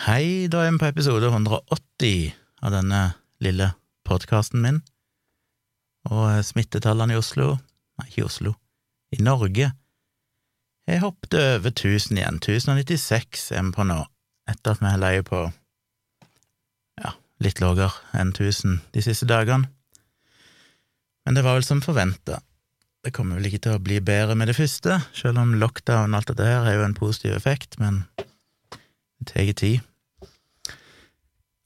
Hei, da er vi på episode 180 av denne lille podkasten min. Og eh, smittetallene i Oslo Nei, ikke i Oslo. I Norge Jeg hoppet over 1000 igjen. 1096 er vi på nå, etter at vi har leid på ja, litt lavere enn 1000 de siste dagene. Men det var vel som forventa. Det kommer vel ikke til å bli bedre med det første, selv om lockdown og alt det der har jo en positiv effekt, men det tar tid.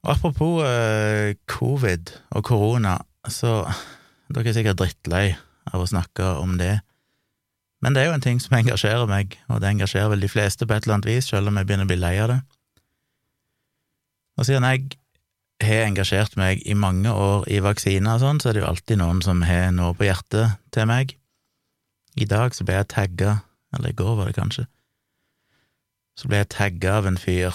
Og apropos eh, covid og korona, så dere er sikkert drittlei av å snakke om det, men det er jo en ting som engasjerer meg, og det engasjerer vel de fleste på et eller annet vis, selv om jeg begynner å bli lei av det. Og siden jeg har engasjert meg i mange år i vaksiner og sånn, så er det jo alltid noen som har noe på hjertet til meg. I dag så ble jeg tagga, eller i går var det kanskje, så ble jeg tagga av en fyr,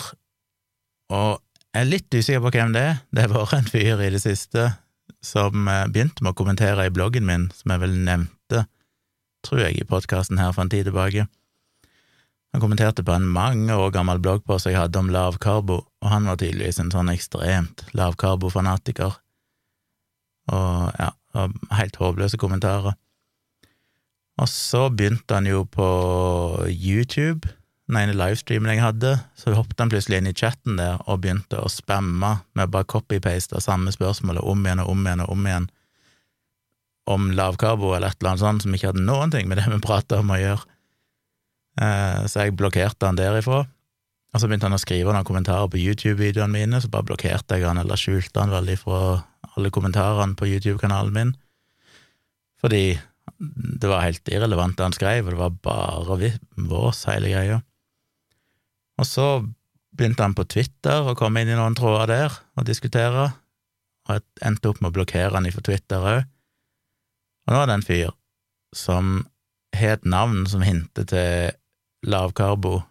og jeg er litt usikker på hvem det er. Det har vært en fyr i det siste som eh, begynte med å kommentere i bloggen min, som jeg vel nevnte, tror jeg, i podkasten her for en tid tilbake. Han kommenterte på en mange år gammel bloggpost jeg hadde om lavkarbo, og han var tydeligvis en sånn ekstremt lavkarbofanatiker, og ja, og helt håpløse kommentarer. Og så begynte han jo på YouTube, den ene livestreamen jeg hadde, så hoppet han plutselig inn i chatten der og begynte å spamme med bare copy-paste samme spørsmålet om igjen og om igjen og om igjen om lavkarbo eller et eller annet sånt som ikke hadde noen ting med det vi prata om å gjøre. Eh, så jeg blokkerte han derifra. Og så begynte han å skrive noen kommentarer på YouTube-videoene mine, så bare blokkerte jeg han eller skjulte han veldig fra alle kommentarene på YouTube-kanalen min. Fordi det var helt irrelevant det han skrev, og det var bare vås, hele greia. Og så begynte han på Twitter å komme inn i noen tråder der og diskutere, og jeg endte opp med å blokkere han ifra Twitter òg. Og nå er det en fyr som har et navn som hinter til lavkarbo,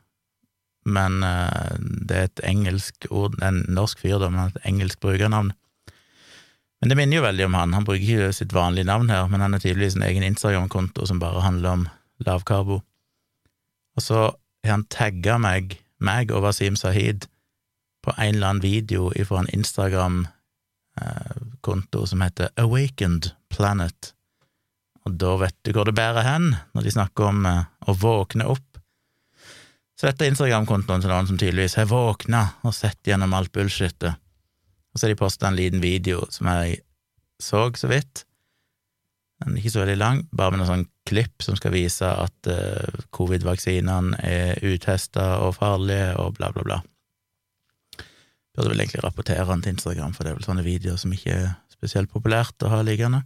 men uh, det er et engelsk ord, en norsk fyr, da, men et engelsk brukernavn. Men det minner jo veldig om han. Han bruker ikke sitt vanlige navn her, men han har tydeligvis en egen Instagram-konto som bare handler om lavkarbo. Og så har han tagga meg meg og Wasim Sahid på en eller annen video fra en Instagram-konto som heter Awakened Planet. Og da vet du hvor det bærer hen, når de snakker om eh, å våkne opp. Så dette er Instagram-kontoen til noen som tydeligvis har våkna og sett gjennom alt bullshitet. Og så har de posta en liten video som jeg så så vidt, er ikke så veldig lang, bare med noen sånn klipp som skal vise at uh, covid-vaksinene er utesta og farlige, og bla, bla, bla. Burde vel egentlig rapportere den til Instagram, for det er vel sånne videoer som ikke er spesielt populært å ha liggende.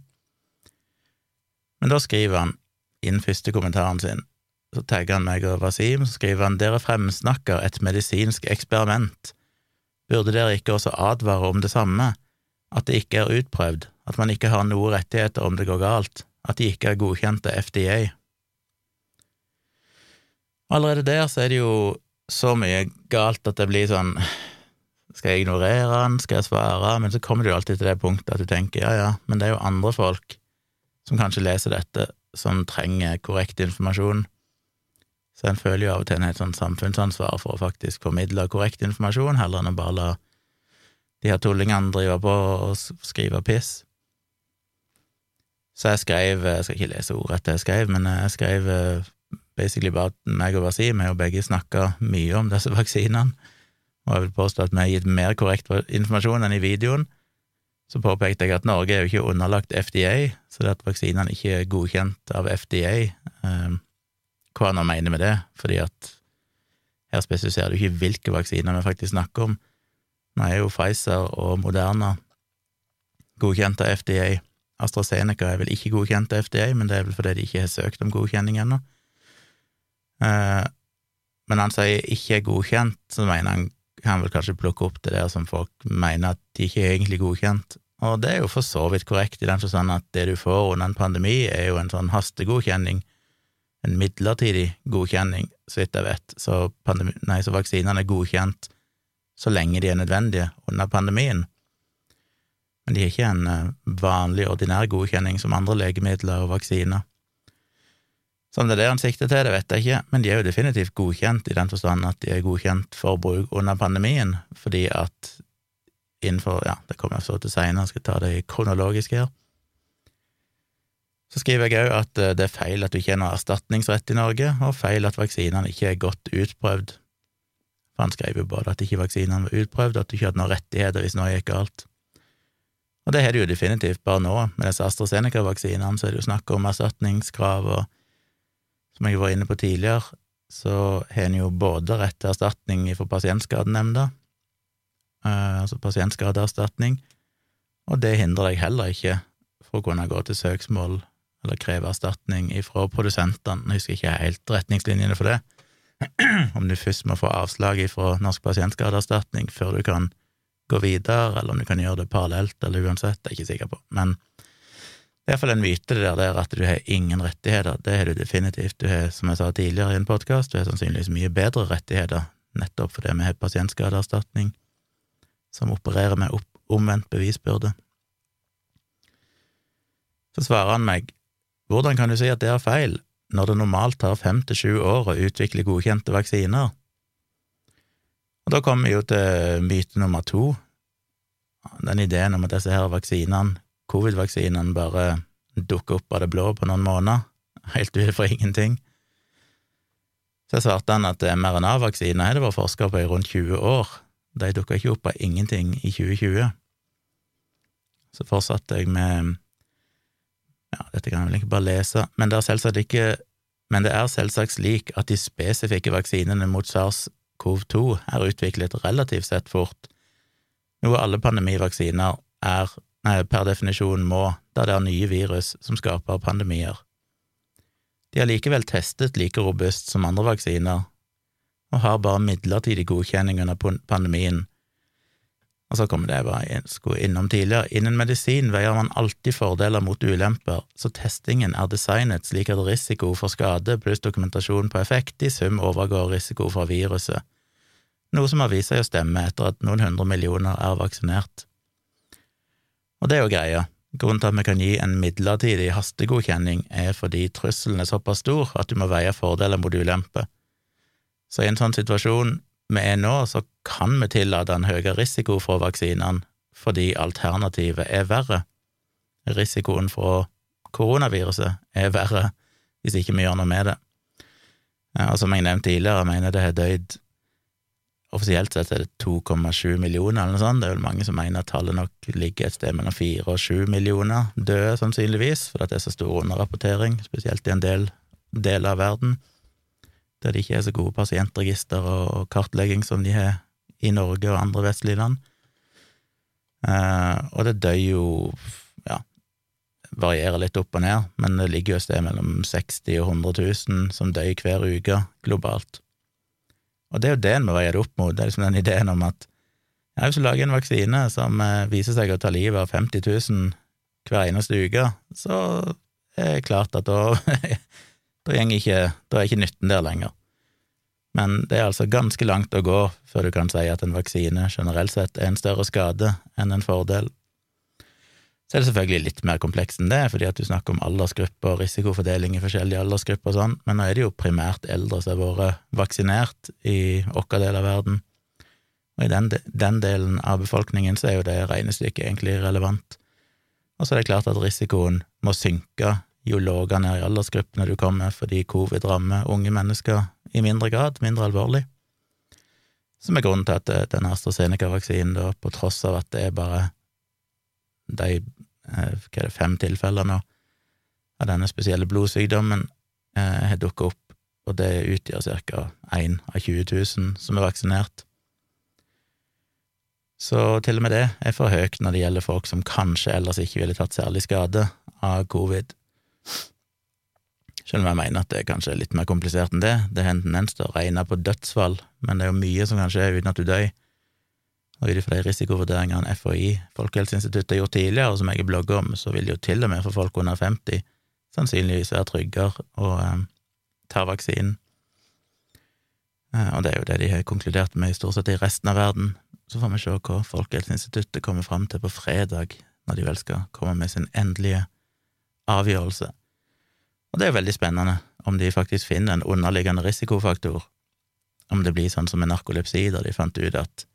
Men da skriver han, inn første kommentaren sin, så tagger han meg og Wasim, så skriver han dere fremsnakker et medisinsk eksperiment. Burde dere ikke også advare om det samme, at det ikke er utprøvd, at man ikke har noen rettigheter om det går galt, at de ikke er godkjent av FDA. Allerede der så er det jo så mye galt at det blir sånn Skal jeg ignorere han, skal jeg svare? Men så kommer du alltid til det punktet at du tenker ja, ja, men det er jo andre folk som kanskje leser dette, som trenger korrekt informasjon. Så en føler jo av og til en et sånn samfunnsansvar for å faktisk formidle korrekt informasjon, heller enn å bare la de her tullingene driver på og skriver piss. Så jeg skrev Jeg skal ikke lese ordrett det jeg skrev, men jeg skrev eh, basically bare at meg og Wasim har jo begge snakka mye om disse vaksinene, og jeg vil påstå at vi har gitt mer korrekt informasjon enn i videoen. Så påpekte jeg at Norge er jo ikke underlagt FDA, så det at vaksinene ikke er godkjent av FDA eh, Hva han mener med det, fordi at her spesifiserer du ikke hvilke vaksiner vi faktisk snakker om. Nå er jo Pfizer og Moderna godkjent av FDA. AstraZeneca er vel ikke godkjent av FDA, men det er vel fordi de ikke har søkt om godkjenning ennå. Eh, men han sier ikke er godkjent, så mener han kan vel kanskje plukke opp det der som folk mener at de ikke er egentlig godkjent. Og det er jo for så vidt korrekt i den forstand at det du får under en pandemi, er jo en sånn hastegodkjenning, en midlertidig godkjenning, så vidt jeg vet. Så, pandemi, nei, så vaksinene er godkjent så lenge de er nødvendige under pandemien men de har ikke en eh, vanlig, ordinær godkjenning som andre legemidler og vaksiner. Så om det er det han sikter til, det vet jeg ikke, men de er jo definitivt godkjent i den forstand at de er godkjent for bruk under pandemien, fordi at innenfor Ja, det kommer jeg så til seinere, skal ta det kronologisk her. Så skriver jeg òg at eh, det er feil at du ikke har noen erstatningsrett i Norge, og feil at vaksinene ikke er godt utprøvd. For han skrev jo både at ikke vaksinene var utprøvd, at du ikke hadde noen rettigheter hvis noe gikk galt. Og det har de jo definitivt bare nå. Med disse AstraZeneca-vaksinene så er det jo snakk om erstatningskrav, og som jeg var inne på tidligere, så har en jo både rett til erstatning fra Pasientskadenemnda, eh, altså pasientskadeerstatning, og det hindrer deg heller ikke for å kunne gå til søksmål eller kreve erstatning ifra produsentene. Jeg husker ikke helt retningslinjene for det. Om du først må få avslag fra Norsk pasientskadeerstatning før du kan gå videre, eller om du kan gjøre det parallelt, eller uansett, det er jeg ikke sikker på. Men det er iallfall en myte, det der, at du har ingen rettigheter. Det har du definitivt. Du har, som jeg sa tidligere i en podkast, du har sannsynligvis mye bedre rettigheter, nettopp fordi vi har pasientskadeerstatning, som opererer med opp, omvendt bevisbyrde. Så svarer han meg hvordan kan du si at det er feil, når det normalt tar fem til sju år å utvikle godkjente vaksiner? Og da kommer vi jo til myte nummer to, den ideen om at disse her vaksinene, covid-vaksinene, bare dukker opp av det blå på noen måneder, helt ut fra ingenting. Så svarte han at mRNA-vaksiner har det vært forska på i rundt 20 år, de dukka ikke opp av ingenting i 2020. Så fortsatte jeg med ja, dette kan jeg vel ikke bare lese, men det er selvsagt ikke men det er selvsagt slik at de spesifikke vaksinene mot SARS-CoV-2 er utviklet relativt sett fort, noe alle pandemivaksiner er nei, per definisjon må, da det er nye virus som skaper pandemier. De er likevel testet like robust som andre vaksiner, og har bare midlertidig godkjenning under pandemien, og så kommer det jeg bare skulle innom tidligere. Innen medisin veier man alltid fordeler mot ulemper, så testingen er designet slik at risiko for skade pluss dokumentasjon på effekt i sum overgår risiko for viruset, noe som har vist seg å stemme etter at noen hundre millioner er vaksinert. Og det er jo greia. Grunnen til at vi kan gi en midlertidig hastegodkjenning, er fordi trusselen er såpass stor at du må veie fordeler mot ulemper. Så i en sånn situasjon vi er nå, så kan vi tillate en høyere risiko for vaksinene fordi alternativet er verre. Risikoen for koronaviruset er verre hvis ikke vi gjør noe med det. Og som jeg nevnte tidligere, jeg mener det har døyd Offisielt sett er det 2,7 millioner, eller noe sånt. Det er vel mange som mener at tallet nok ligger et sted mellom 4 og 7 millioner døde, sannsynligvis, fordi det er så stor underrapportering, spesielt i en del deler av verden der det ikke er så gode pasientregister og kartlegging som de har i Norge og andre vestlige land. Eh, og det dør jo ja, varierer litt opp og ned, men det ligger jo et sted mellom 60 og 100 000 som dør hver uke globalt. Og det er jo det en må veie det opp mot, det er liksom den ideen om at ja, hvis du lager en vaksine som eh, viser seg å ta livet av 50 000 hver eneste uke, så er det klart at da Da, ikke, da er ikke nytten der lenger. Men det er altså ganske langt å gå før du kan si at en vaksine generelt sett er en større skade enn en fordel. Så er det selvfølgelig litt mer komplekst enn det, fordi at du snakker om aldersgrupper og risikofordeling i forskjellige aldersgrupper og sånn, men nå er det jo primært eldre som har vært vaksinert i vår del av verden, og i den, den, delen av befolkningen så er jo det regnestykket egentlig relevant. Og så er det klart at risikoen må synke jo lavere ned i aldersgruppene du kommer, fordi covid rammer unge mennesker i mindre grad, mindre alvorlig. Som er grunnen til at eh, denne AstraZeneca-vaksinen, da, på tross av at det er bare de eh, hva er det, fem tilfeller nå av denne spesielle blodsykdommen, eh, har dukket opp, og det utgjør ca. 1 av 20 000 som er vaksinert. Så til og med det er for høyt når det gjelder folk som kanskje ellers ikke ville tatt særlig skade av covid. Selv om jeg mener at det er kanskje litt mer komplisert enn det. Det har en tendens til å regne på dødsfall, men det er jo mye som kan skje uten at du dør. Og ut ifra de risikovurderingene FHI, Folkehelseinstituttet, har gjort tidligere, og som jeg blogger om, så vil jo til og med for folk under 50 sannsynligvis være tryggere å eh, ta vaksinen. Eh, og det er jo det de har konkludert med i stort sett i resten av verden. Så får vi se hva Folkehelseinstituttet kommer fram til på fredag, når de vel skal komme med sin endelige avgjørelse. Og det er veldig spennende om de faktisk finner en underliggende risikofaktor, om det blir sånn som med narkolepsi, der de fant ut at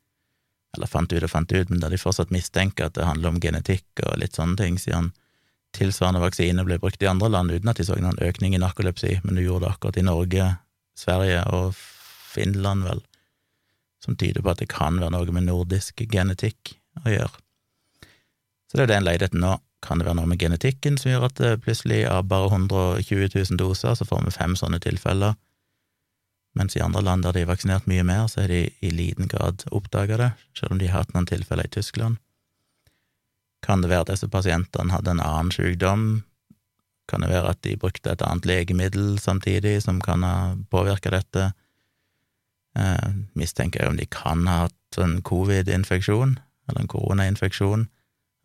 eller fant ut og fant ut, men der de fortsatt mistenker at det handler om genetikk og litt sånne ting, siden tilsvarende vaksine ble brukt i andre land uten at de så noen økning i narkolepsi, men du gjorde det akkurat i Norge, Sverige og Finland, vel, som tyder på at det kan være noe med nordisk genetikk å gjøre. Så det er det en leter etter nå. Kan det være noe med genetikken som gjør at det plutselig av bare 120 000 doser, så får vi fem sånne tilfeller, mens i andre land der de er vaksinert mye mer, så har de i liten grad oppdaga det, selv om de har hatt noen tilfeller i Tyskland. Kan det være at disse pasientene hadde en annen sykdom? Kan det være at de brukte et annet legemiddel samtidig som kan ha påvirka dette? Eh, mistenker jeg om de kan ha hatt en covid-infeksjon, eller en koronainfeksjon,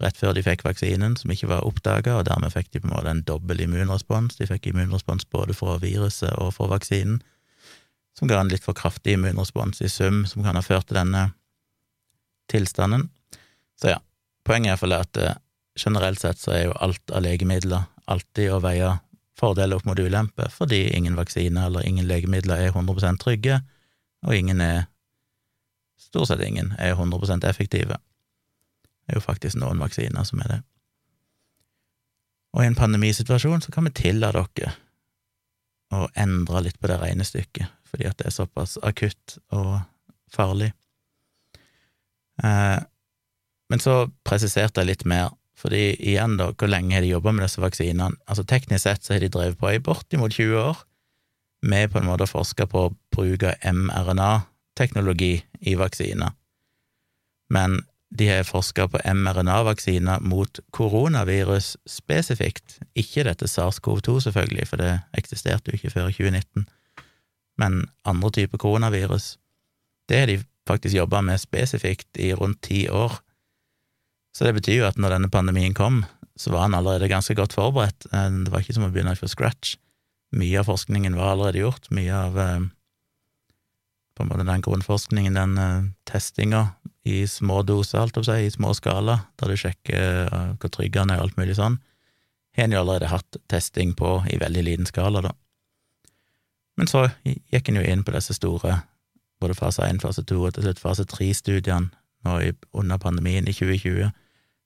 rett før de fikk vaksinen, som ikke var oppdaga, og dermed fikk de på en måte en dobbel immunrespons. De fikk immunrespons både fra viruset og fra vaksinen, som ga en litt for kraftig immunrespons i sum, som kan ha ført til denne tilstanden. Så ja, poenget er iallfall at eh, generelt sett så er jo alt av legemidler alltid å veie fordeler opp mot ulemper, fordi ingen vaksiner eller ingen legemidler er 100% trygge, og ingen er, stort sett ingen, er 100% effektive. Det er jo faktisk noen vaksiner som er det. Og i en pandemisituasjon så kan vi tillate dere å endre litt på det regnestykket, fordi at det er såpass akutt og farlig. Eh, men så presiserte jeg litt mer, fordi igjen, da, hvor lenge har de jobba med disse vaksinene? Altså Teknisk sett så har de drevet på i bortimot 20 år med på en måte å forske på bruk av mRNA-teknologi i vaksiner. Men de har forska på mRNA-vaksiner mot koronavirus spesifikt, ikke dette SARS-CoV-2, selvfølgelig, for det eksisterte jo ikke før 2019, men andre typer koronavirus. Det har de faktisk jobba med spesifikt i rundt ti år. Så det betyr jo at når denne pandemien kom, så var han allerede ganske godt forberedt. Eh, det var ikke som å begynne fra scratch. Mye av forskningen var allerede gjort, mye av eh, på en måte den grunnforskningen, den uh, testinga i små doser, alt å si, i små skala, der du sjekker uh, hvor trygg han er og alt mulig sånn, har en jo allerede hatt testing på i veldig liten skala, da. Men så gikk en jo inn på disse store, både fase 1, fase 2 og til slutt fase 3-studiene nå under pandemien i 2020,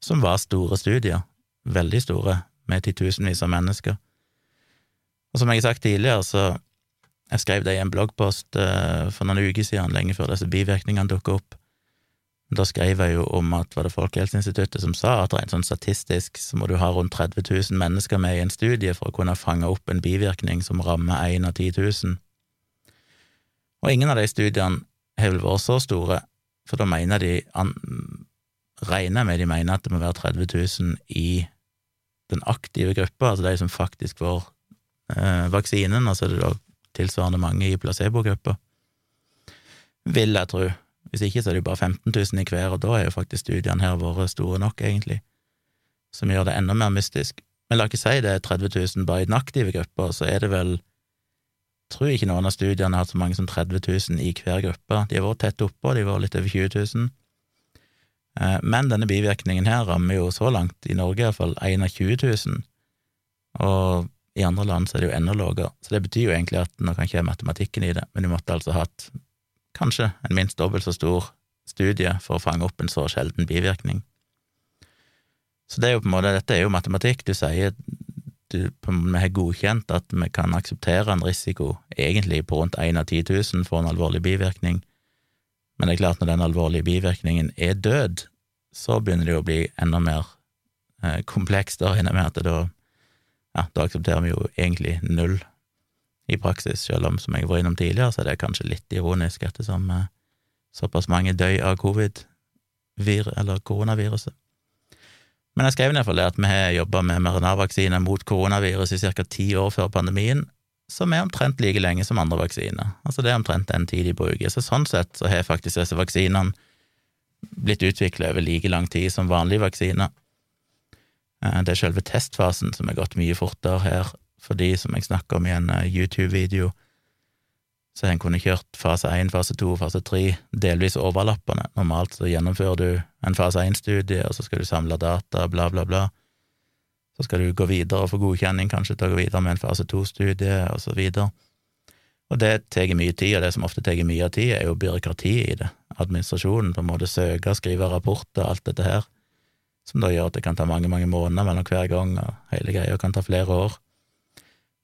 som var store studier, veldig store, med titusenvis av mennesker. Og som jeg har sagt tidligere, så jeg skrev det i en bloggpost uh, for noen uker siden, lenge før disse bivirkningene dukka opp. Da skrev jeg jo om at var det Folkehelseinstituttet som sa at rent sånn statistisk så må du ha rundt 30 000 mennesker med i en studie for å kunne fange opp en bivirkning som rammer én av 10 000. Og ingen av de studiene har vel vært så store, for da mener de regner med de mener at det må være 30 000 i den aktive gruppa, altså de som faktisk får eh, vaksinen, og så er det da tilsvarende mange i placebogruppa. Vil jeg tro. Hvis ikke så er det jo bare 15 000 i hver, og da er jo faktisk studiene her vært store nok, egentlig, som gjør det enda mer mystisk. Men la ikke si det er 30 000 bare i den aktive gruppa, så er det vel jeg tror ikke noen av studiene har hatt så mange som 30 000 i hver gruppe. De har vært tett oppå, de har vært litt over 20 000. Eh, men denne bivirkningen her rammer jo så langt, i Norge iallfall, 21 000, og i andre land så er det jo enda lavere, så det betyr jo egentlig at nå kan ikke matematikken i det, men du måtte altså hatt kanskje en minst dobbelt så stor studie for å fange opp en så sjelden bivirkning. Så det er jo på en måte, dette er jo matematikk. Du sier du, vi har godkjent at vi kan akseptere en risiko, egentlig på rundt én av 10 000 for en alvorlig bivirkning, men det er klart, når den alvorlige bivirkningen er død, så begynner det jo å bli enda mer eh, komplekst, da regner jeg med at da ja, da aksepterer vi jo egentlig null i praksis, selv om, som jeg var innom tidligere, så er det kanskje litt ironisk ettersom eh, såpass mange døy av covid, eller koronaviruset. Men jeg skrev iallfall det at vi har jobba med mRNA-vaksiner mot koronavirus i ca. ti år før pandemien, som er omtrent like lenge som andre vaksiner. Altså det er omtrent den tid de bruker. Så sånn sett så har faktisk disse vaksinene blitt utvikla over like lang tid som vanlige vaksiner. Eh, det er selve testfasen som er gått mye fortere her, fordi, som jeg snakka om i en eh, YouTube-video, så en kunne kjørt fase 1, fase 2 og fase 3 delvis overlappende. Normalt så gjennomfører du en fase 1-studie, og så skal du samle data, bla, bla, bla. Så skal du gå videre og få godkjenning, kanskje til å gå videre med en fase to-studie, og så videre. Og det tar mye tid, og det som ofte tar mye av tid, er jo byråkratiet i det. Administrasjonen, på en måte søke, skrive rapporter, alt dette her, som da gjør at det kan ta mange, mange måneder mellom hver gang, og hele greia kan ta flere år.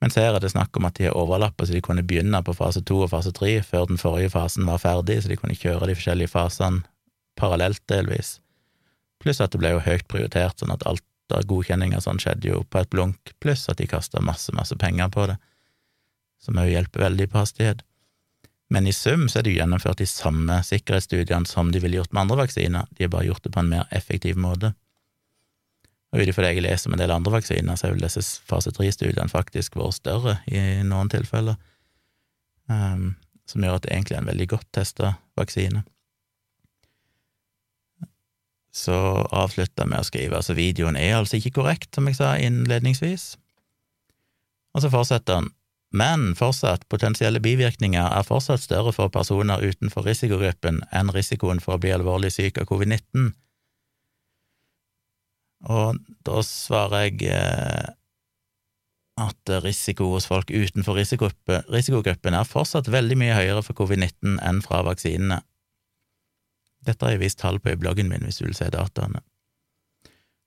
Mens her er det snakk om at de har overlappa, så de kunne begynne på fase to og fase tre før den forrige fasen var ferdig, så de kunne kjøre de forskjellige fasene parallelt, delvis. Pluss at det ble jo høyt prioritert, sånn at alt av godkjenninger sånn skjedde jo på et blunk, pluss at de kasta masse, masse penger på det, som òg hjelper veldig på hastighet. Men i sum så er det jo gjennomført de samme sikkerhetsstudiene som de ville gjort med andre vaksiner, de har bare gjort det på en mer effektiv måte. Og ut ifra det jeg leser om en del andre vaksiner, så er vel disse fase tre-studiene faktisk vært større i noen tilfeller, um, som gjør at det egentlig er en veldig godt testa vaksine. Så avslutta med å skrive altså videoen er altså ikke korrekt, som jeg sa innledningsvis. Og så fortsetter han. Men fortsatt, potensielle bivirkninger er fortsatt større for personer utenfor risikogruppen enn risikoen for å bli alvorlig syk av covid-19. Og da svarer jeg eh, at risiko hos folk utenfor risikogruppen er fortsatt veldig mye høyere for covid-19 enn fra vaksinene. Dette har jeg vist tall på i bloggen min, hvis du vil se dataene.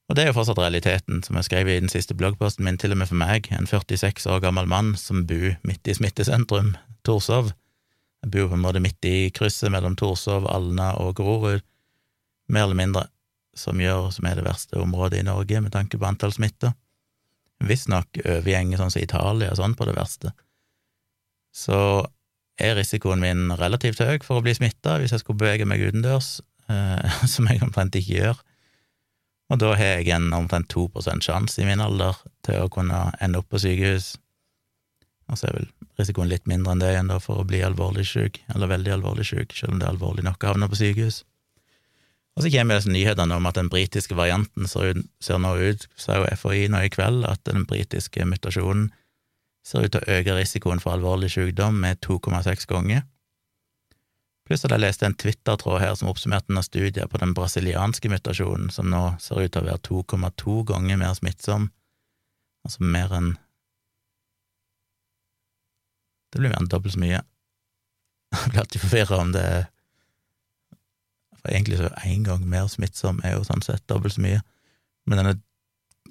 Og det er jo fortsatt realiteten, som jeg skrev i den siste bloggposten min, til og med for meg, en 46 år gammel mann som bor midt i smittesentrum, Torshov. Jeg bor på en måte midt i krysset mellom Torshov, Alna og Grorud, mer eller mindre som gjør som er det verste området i Norge med tanke på antall smitta. Visstnok overgjenger sånn som Italia og sånn på det verste. Så er risikoen min relativt høy for å bli smitta hvis jeg skulle bevege meg utendørs, eh, som jeg omtrent ikke gjør. Og da har jeg en omtrent 2 sjanse i min alder til å kunne ende opp på sykehus. Og så er vel risikoen litt mindre enn det igjen da for å bli alvorlig syk, eller veldig alvorlig syk, selv om det er alvorlig nok å havne på sykehus. Og så kommer disse nyhetene om at den britiske varianten ser, ut, ser nå ut, sa jo FHI nå i kveld, at den britiske mutasjonen ser ut til å øke risikoen for alvorlig sykdom med 2,6 ganger. Pluss at jeg leste en Twitter-tråd her som oppsummerte noen studier på den brasilianske mutasjonen, som nå ser ut til å være 2,2 ganger mer smittsom, altså mer enn Det blir mer enn dobbelt så mye. Jeg blir alltid forvirra om det er egentlig så er én gang mer smittsom er jo sånn sett dobbelt så mye, men den er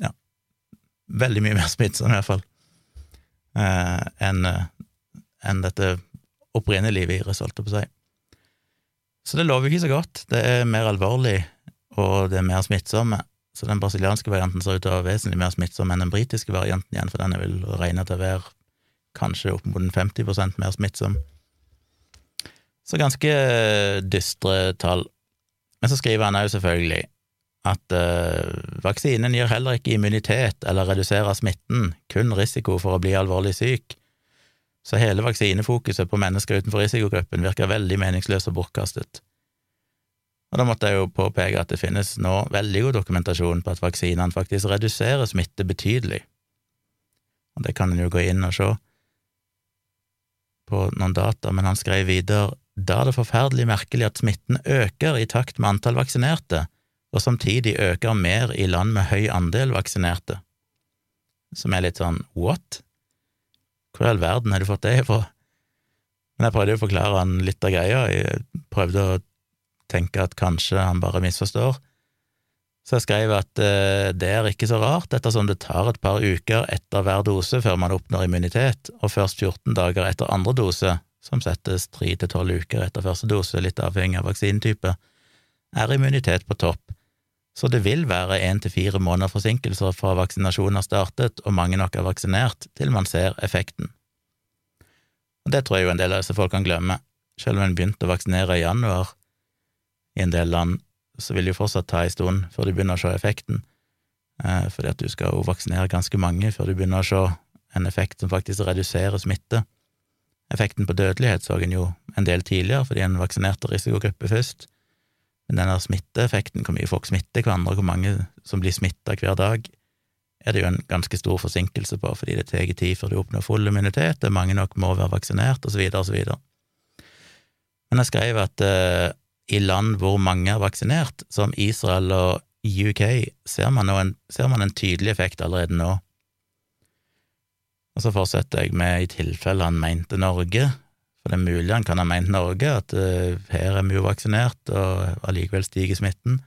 ja, veldig mye mer smittsom, i hvert fall, eh, enn eh, en dette opprinnelige viruset, holdt jeg på å si. Så det lover ikke så godt. Det er mer alvorlig, og det er mer smittsomme. Så den brasilianske varianten ser ut til å være vesentlig mer smittsom enn den britiske varianten igjen, for den er vel regna til å være kanskje opp mot 50% mer smittsom. Så ganske dystre tall. Men så skriver han òg selvfølgelig at uh, vaksinen gir heller ikke immunitet eller reduserer smitten, kun risiko for å bli alvorlig syk. Så hele vaksinefokuset på mennesker utenfor risikogruppen virker veldig meningsløst og bortkastet. Og da måtte jeg jo påpeke at det finnes nå veldig god dokumentasjon på at vaksinene faktisk reduserer smitte betydelig. Og det kan en jo gå inn og se på noen data, men han skrev videre da er det forferdelig merkelig at smitten øker i takt med antall vaksinerte, og samtidig øker mer i land med høy andel vaksinerte. Som er litt sånn what? Hvor i all verden har du fått det ifra? Men jeg prøvde å forklare han litt av greia, jeg prøvde å tenke at kanskje han bare misforstår. Så jeg skrev at eh, det er ikke så rart, ettersom det tar et par uker etter hver dose før man oppnår immunitet, og først 14 dager etter andre dose som settes tre til tolv uker etter første dose, litt avhengig av vaksinetype, er immunitet på topp, så det vil være én til fire måneder forsinkelser fra vaksinasjonen har startet og mange nok er vaksinert, til man ser effekten. Og Det tror jeg jo en del av disse folkene glemmer. Selv om en begynte å vaksinere i januar i en del land, så vil det jo fortsatt ta en stund før du begynner å se effekten, eh, fordi at du skal jo vaksinere ganske mange før du begynner å se en effekt som faktisk reduserer smitte. Effekten på dødelighet så en jo en del tidligere, fordi en vaksinerte risikogruppe først. Men denne smitteeffekten, hvor mye folk smitter hverandre, hvor mange som blir smitta hver dag, er det jo en ganske stor forsinkelse på, fordi det tar tid før du oppnår full immunitet, det mange nok må være vaksinert, så videre. Men jeg skrev at eh, i land hvor mange er vaksinert, som Israel og UK ser man, en, ser man en tydelig effekt allerede nå. Og så fortsetter jeg med i tilfelle han mente Norge, for det er mulig han kan ha ment Norge, at uh, her er vi jo vaksinert, og allikevel stiger smitten.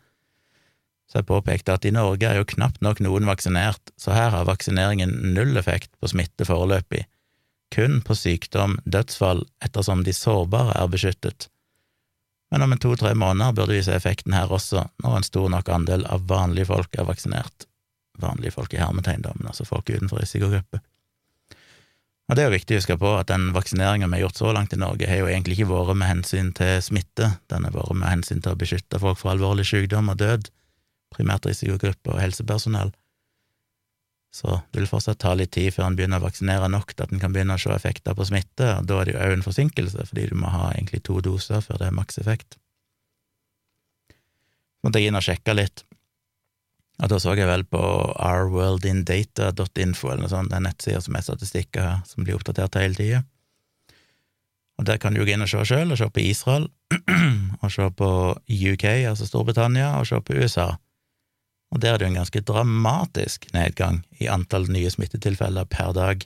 Så jeg påpekte at i Norge er jo knapt nok noen vaksinert, så her har vaksineringen null effekt på smitte foreløpig, kun på sykdom, dødsfall, ettersom de sårbare er beskyttet. Men om en to–tre måneder burde vi se effekten her også, når en stor nok andel av vanlige folk er vaksinert. Vanlige folk i hermetegn, altså folk utenfor risikogruppe. Og det er jo viktig å huske på at den vaksineringa vi har gjort så langt i Norge, har jo egentlig ikke vært med hensyn til smitte, den har vært med hensyn til å beskytte folk fra alvorlig sykdom og død, primært risikogrupper og helsepersonell. Så det vil fortsatt ta litt tid før en begynner å vaksinere nok til at en kan begynne å se effekter på smitte, og da er det jo òg en forsinkelse, fordi du må ha egentlig to doser før det er makseffekt. Så måtte jeg inn og sjekke litt, og da så jeg vel på ourworldindata.info eller noe sånt, er nettsida som er statistikker som blir oppdatert hele tida. Og der kan du gå inn og se sjøl, og se på Israel, og se på UK, altså Storbritannia, og se på USA og der er det jo en ganske dramatisk nedgang i antall nye smittetilfeller per dag,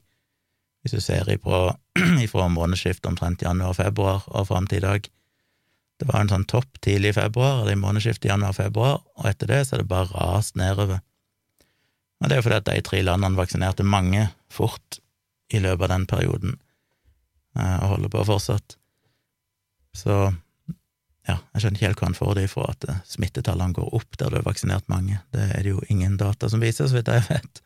hvis du ser ifra, ifra månedsskiftet omtrent januar-februar og fram til i dag. Det var en sånn topp tidlig i februar, eller i månedsskiftet januar-februar, og etter det så er det bare rast nedover. Og det er fordi at de tre landene vaksinerte mange fort i løpet av den perioden, eh, og holder på fortsatt. Så ja, jeg skjønner ikke helt hvor han får det ifra, at eh, smittetallene går opp der du har vaksinert mange. Det er det jo ingen data som viser, så vidt jeg vet.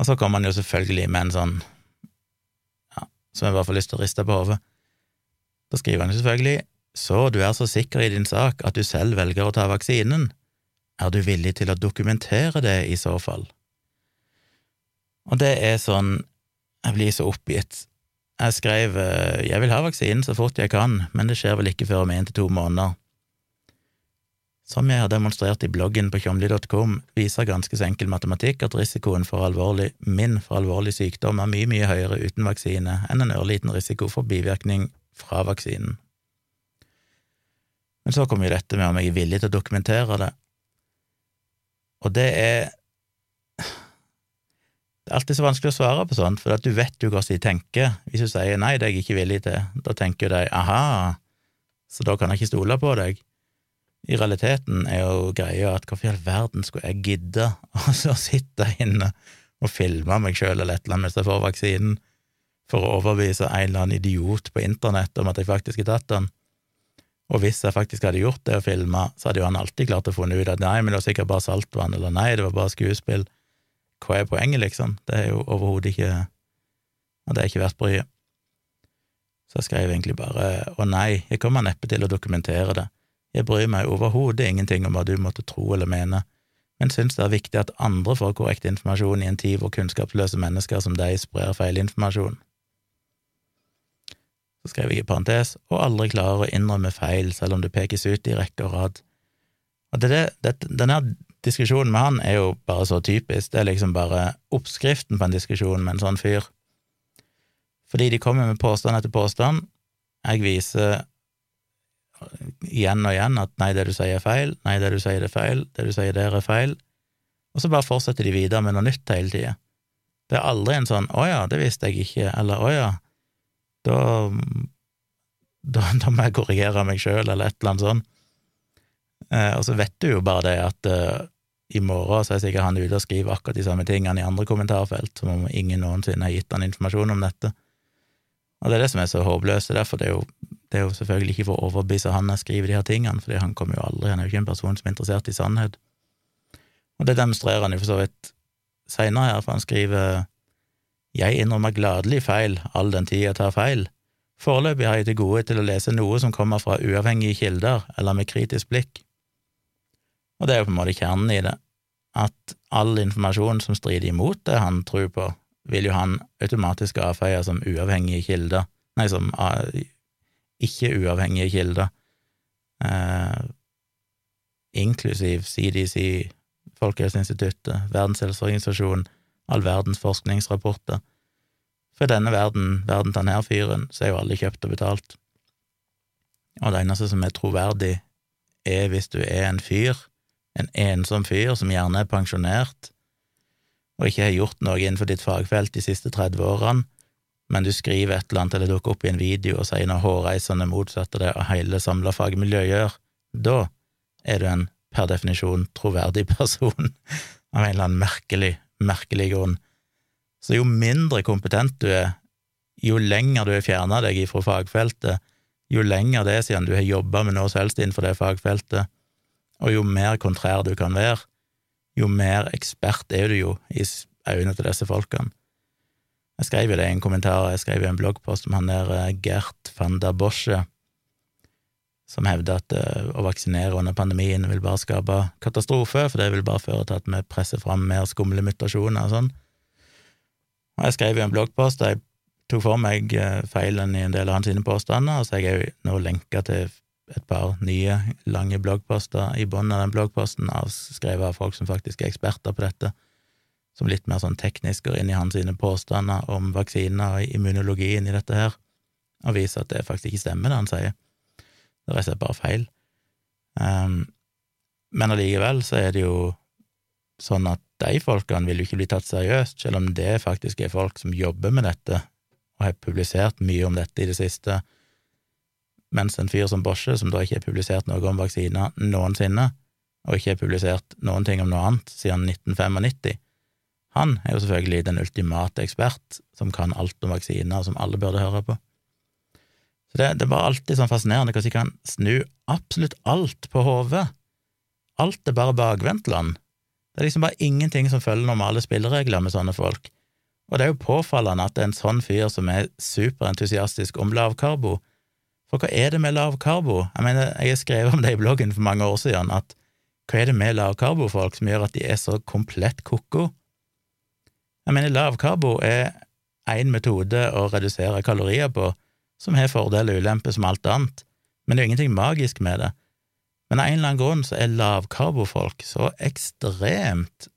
Og så kommer han jo selvfølgelig med en sånn, ja, som jeg bare får lyst til å riste på hodet. Da skriver han selvfølgelig så du er så sikker i din sak at du selv velger å ta vaksinen, er du villig til å dokumentere det i så fall? Og det er sånn, jeg blir så oppgitt, jeg skrev eh, jeg vil ha vaksinen så fort jeg kan, men det skjer vel ikke før om én til to måneder. Som jeg har demonstrert i bloggen på tjomli.com, viser ganske så enkel matematikk at risikoen for alvorlig, min for alvorlig sykdom er mye, mye høyere uten vaksine enn en ørliten risiko for bivirkning fra vaksinen. Men så kommer jo dette med om jeg er villig til å dokumentere det, og det er det er alltid så vanskelig å svare på sånt, for at du vet jo hvordan de tenker. Hvis du sier nei, det er jeg ikke villig til, da tenker de aha, så da kan jeg ikke stole på deg. I realiteten er jo greia at hvorfor i all verden skulle jeg gidde å sitte inne og filme meg sjøl eller et eller annet mens jeg får vaksinen, for å overbevise en eller annen idiot på internett om at jeg faktisk har tatt den? Og hvis jeg faktisk hadde gjort det og filma, så hadde jo han alltid klart å funne ut at nei, men det var sikkert bare saltvann, eller nei, det var bare skuespill hva er poenget, liksom? Det er jo overhodet ikke Og det er ikke verdt bryet. Så jeg skrev egentlig bare å nei, jeg kommer neppe til å dokumentere det. Jeg bryr meg overhodet ingenting om hva du måtte tro eller mene, men syns det er viktig at andre får korrekt informasjon i en tid hvor kunnskapsløse mennesker som deg sprer feilinformasjon. Så skrev jeg i parentes, og aldri klarer å innrømme feil selv om det pekes ut i rekke og rad. Og det, det, det, denne diskusjonen med han er jo bare så typisk, det er liksom bare oppskriften på en diskusjon med en sånn fyr. Fordi de kommer med påstand etter påstand, jeg viser igjen og igjen at nei, det du sier er feil, nei, det du sier er feil, det du sier der er feil, og så bare fortsetter de videre med noe nytt hele tida. Det er aldri en sånn 'å ja, det visste jeg ikke', eller 'å ja, da, da, da må jeg korrigere meg sjøl', eller et eller annet sånt. Eh, og så vet du jo bare det at eh, i morgen så er sikkert han ute og skriver akkurat de samme tingene i andre kommentarfelt, som om ingen noensinne har gitt han informasjon om dette. Og det er det som er så håpløst, derfor det er jo, det er jo selvfølgelig ikke for å overbevise han jeg skriver de her tingene, fordi han kommer jo aldri, han er jo ikke en person som er interessert i sannhet. Og det demonstrerer han jo for så vidt seinere her, for han skriver jeg innrømmer gladelig feil all den tid jeg tar feil. Foreløpig har jeg til gode til å lese noe som kommer fra uavhengige kilder eller med kritisk blikk. Og det er jo på en måte kjernen i det, at all informasjon som strider imot det han tror på, vil jo han automatisk avfeie som uavhengige kilder, nei, som ikke uavhengige kilder, eh, inklusiv CDC, Folkehelseinstituttet, Verdens helseorganisasjon, all verdens forskningsrapporter. For denne verden, verden til denne fyren, så er jo alle kjøpt og betalt. Og det eneste som er troverdig er hvis du er en fyr, en ensom fyr som gjerne er pensjonert, og ikke har gjort noe innenfor ditt fagfelt de siste 30 årene, men du skriver et eller annet eller dukker opp i en video og sier noe hårreisende motsatt av det hele samla fagmiljøet gjør, da er du en per definisjon troverdig person av en eller annen merkelig, merkelig grunn. Så jo mindre kompetent du er, jo lenger du har fjerna deg fra fagfeltet, jo lenger det er siden du har jobba med noe som helst innenfor det fagfeltet, og jo mer kontrær du kan være, jo mer ekspert er du jo i øynene til disse folkene. Jeg skrev jo det i en kommentar, jeg skrev i en bloggpost om han der eh, Gert van der Bosche, som hevder at uh, å vaksinere under pandemien vil bare skape katastrofe, for det vil bare føre til at vi presser fram mer skumle mutasjoner og sånn. Og jeg skrev jo en bloggpost der jeg tok for meg uh, feilen i en del av hans påstander, og så har jeg jo nå lenka til et par nye, lange bloggposter i bunnen av den bloggposten, skrevet av folk som faktisk er eksperter på dette som litt mer sånn teknisk går inn i hans påstander om vaksiner og immunologien i dette her, og viser at det faktisk ikke stemmer, det han sier. Det er rett og slett bare feil. Um, men allikevel så er det jo sånn at de folkene vil jo ikke bli tatt seriøst, selv om det faktisk er folk som jobber med dette og har publisert mye om dette i det siste, mens en fyr som Bosche, som da ikke har publisert noe om vaksiner noensinne, og ikke har publisert noen ting om noe annet siden 1995, han er jo selvfølgelig den ultimate ekspert som kan alt om vaksiner, og som alle burde høre på. Så det, det bare alltid sånn fascinerende hvordan de kan snu absolutt alt på hodet. Alt er bare bakvendtland. Det er liksom bare ingenting som følger normale spilleregler med sånne folk. Og det er jo påfallende at det er en sånn fyr som er superentusiastisk om lavkarbo. For hva er det med lavkarbo? Jeg mener, jeg har skrevet om det i bloggen for mange år siden, at hva er det med lavkarbofolk som gjør at de er så komplett ko-ko? Jeg mener, lavkarbo er én metode å redusere kalorier på, som har fordeler og ulemper som alt annet, men det er jo ingenting magisk med det. Men av en eller annen grunn så er lavkarbofolk så ekstremt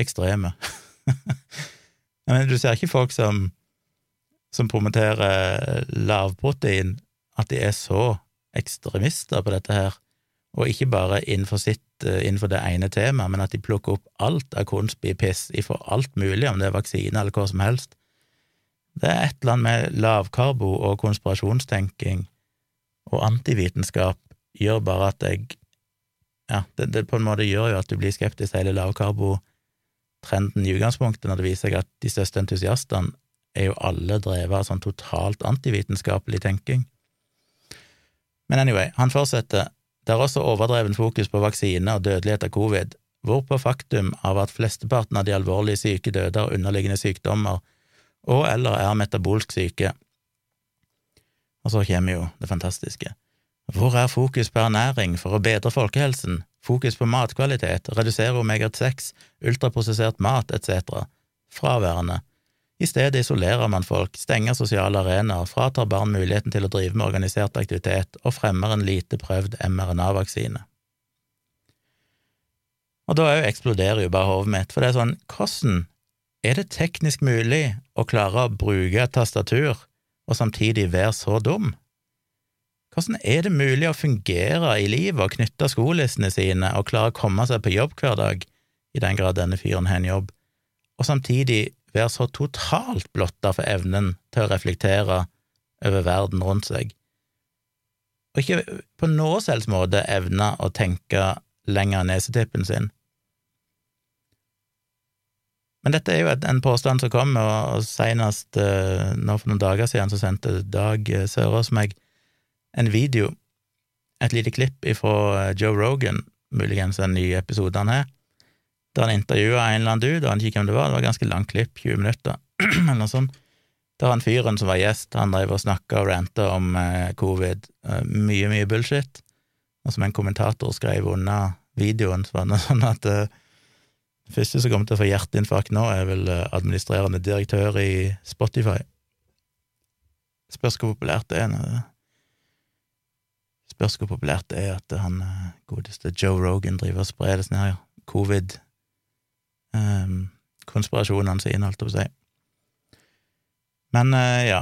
ekstreme. Mener, du ser ikke folk som, som promoterer lavprotein, at de er så ekstremister på dette her, og ikke bare innenfor sitt Eh, innenfor det ene temaet, men at de plukker opp alt av kunstbipiss ifra alt mulig, om det er vaksine eller hva som helst. Det er et eller annet med lavkarbo og konspirasjonstenking og antivitenskap gjør bare at jeg Ja, det, det på en måte gjør jo at du blir skeptisk til hele lavkarbotrenden i utgangspunktet, når det viser seg at de største entusiastene er jo alle drevet av sånn totalt antivitenskapelig tenking. Men anyway, han fortsetter det er også overdreven fokus på vaksine og dødelighet av covid, hvorpå faktum av at flesteparten av de alvorlig syke døde av underliggende sykdommer og eller er metabolsk syke. Og så kommer jo det fantastiske. Hvor er fokus på ernæring for å bedre folkehelsen, fokus på matkvalitet, redusere omega-6, ultraprosessert mat etc.? Fraværende. I stedet isolerer man folk, stenger sosiale arenaer, fratar barn muligheten til å drive med organisert aktivitet og fremmer en lite prøvd mRNA-vaksine. Og da eksploderer jo bare hodet mitt, for det er sånn, hvordan er det teknisk mulig å klare å bruke et tastatur og samtidig være så dum? Hvordan er det mulig å fungere i livet og knytte skolissene sine og klare å komme seg på jobb hver dag, i den grad denne fyren har en jobb, og samtidig være så totalt blotta for evnen til å reflektere over verden rundt seg, og ikke på noe selvs måte evne å tenke lenger enn nesetippen sin. Men dette er jo en påstand som kom, og senest eh, nå for noen dager siden så sendte Dag Sørås meg en video, et lite klipp ifra Joe Rogan, muligens en ny episode han har, der han intervjua en eller annen dude, og han ikke hvem det var, det var et ganske langt klipp, 20 minutter, eller noe sånt. Der han fyren som var gjest, han drev og snakka og ranta om eh, covid, eh, mye, mye bullshit, og som en kommentator skrev under videoen, så var det sånn at eh, første som kommer til å få hjerteinfarkt nå, er vel eh, administrerende direktør i Spotify. Spørs hvor populært det er. Nå. Spørs hvor populært det er at han eh, godeste Joe Rogan driver og sprer det sånn her, covid um, konspirasjonene sine, holdt jeg på å si. Men uh, ja,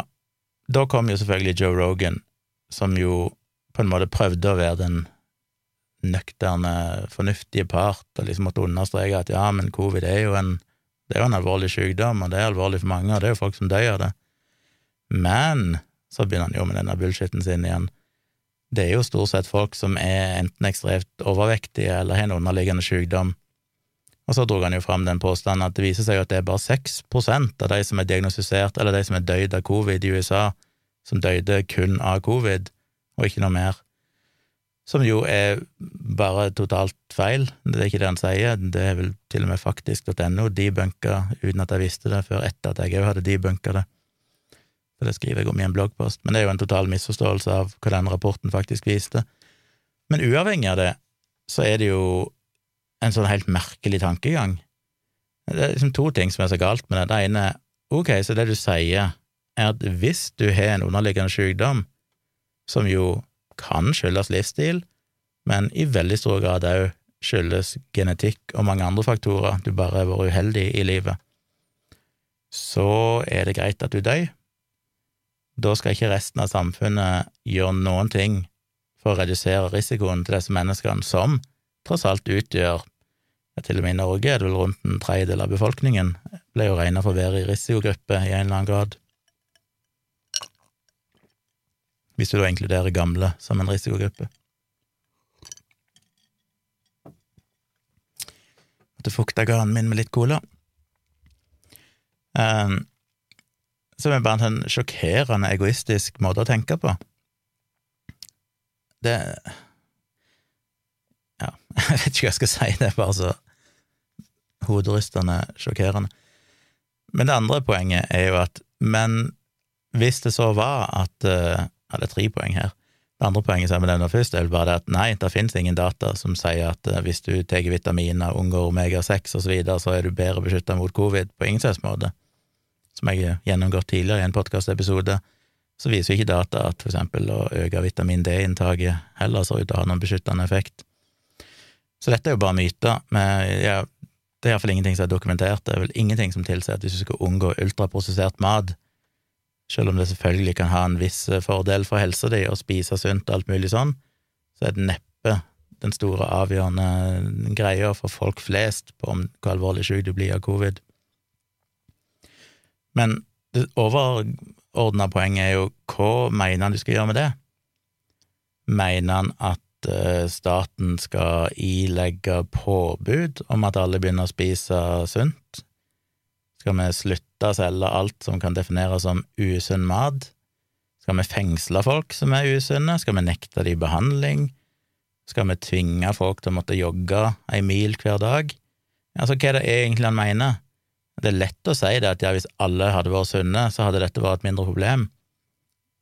da kom jo selvfølgelig Joe Rogan, som jo på en måte prøvde å være den nøkterne, fornuftige part og liksom måtte understreke at ja, men covid er jo en det er jo en alvorlig sykdom, og det er alvorlig for mange, og det er jo folk som dør av det. Men så begynner han jo med denne bullshitten sin igjen. Det er jo stort sett folk som er enten ekstremt overvektige eller har en underliggende sykdom. Og så dro han jo fram den påstanden at det viser seg at det er bare 6% av de som er diagnostisert, eller de som er døyd av covid i USA, som døde kun av covid, og ikke noe mer. Som jo er bare totalt feil, det er ikke det han sier, det er vel til og med faktisk.no debunka, uten at jeg visste det før etter at jeg òg hadde debunka det. For det skriver jeg om i en bloggpost, men det er jo en total misforståelse av hva den rapporten faktisk viste. Men uavhengig av det, så er det jo en sånn helt merkelig tankegang. Det er liksom to ting som er så galt med det. Det ene er ok, så det du sier, er at hvis du har en underliggende sykdom, som jo kan skyldes livsstil, men i veldig stor grad òg skyldes genetikk og mange andre faktorer, du bare har vært uheldig i livet, så er det greit at du dør. Da skal ikke resten av samfunnet gjøre noen ting for å redusere risikoen til disse menneskene, som tross alt utgjør ja, Til og med i Norge er det vel rundt en tredjedel av befolkningen ble jo regna for å være i risikogruppe i en eller annen grad. Hvis du da inkluderer gamle som en risikogruppe. Måtte fukte ganen min med litt cola. Um, som er bare en sånn sjokkerende egoistisk måte å tenke på. Det Ja, jeg vet ikke hva jeg skal si, det er bare så hoderystende sjokkerende. Men det andre poenget er jo at Men hvis det så var at uh, Ja, det er tre poeng her. Det andre poenget som jeg nevner først, er vel bare det at nei, det finnes ingen data som sier at uh, hvis du tar vitaminer, unngår omega-6 og så videre, så er du bedre beskytta mot covid på ingen slags måte. Som jeg har gjennomgått tidligere i en podkastepisode, så viser ikke data at for eksempel å øke vitamin D-inntaket heller ser ut til å ha noen beskyttende effekt. Så dette er jo bare myter. Men ja, det er iallfall ingenting som er dokumentert. Det er vel ingenting som tilsier at hvis du skal unngå ultraprosessert mat, selv om det selvfølgelig kan ha en viss eh, fordel for helsa di å spise sunt og alt mulig sånn, så er det neppe den store avgjørende greia for folk flest på om hvor alvorlig syk du blir av covid. Men det overordna poenget er jo hva mener han du skal gjøre med det? Mener han at Eh, staten skal ilegge påbud om at alle begynner å spise sunt? Skal vi slutte å selge alt som kan defineres som usunn mat? Skal vi fengsle folk som er usunne? Skal vi nekte dem behandling? Skal vi tvinge folk til å måtte jogge ei mil hver dag? Altså, hva er det egentlig han mener? Det er lett å si det at ja, hvis alle hadde vært sunne, så hadde dette vært et mindre problem,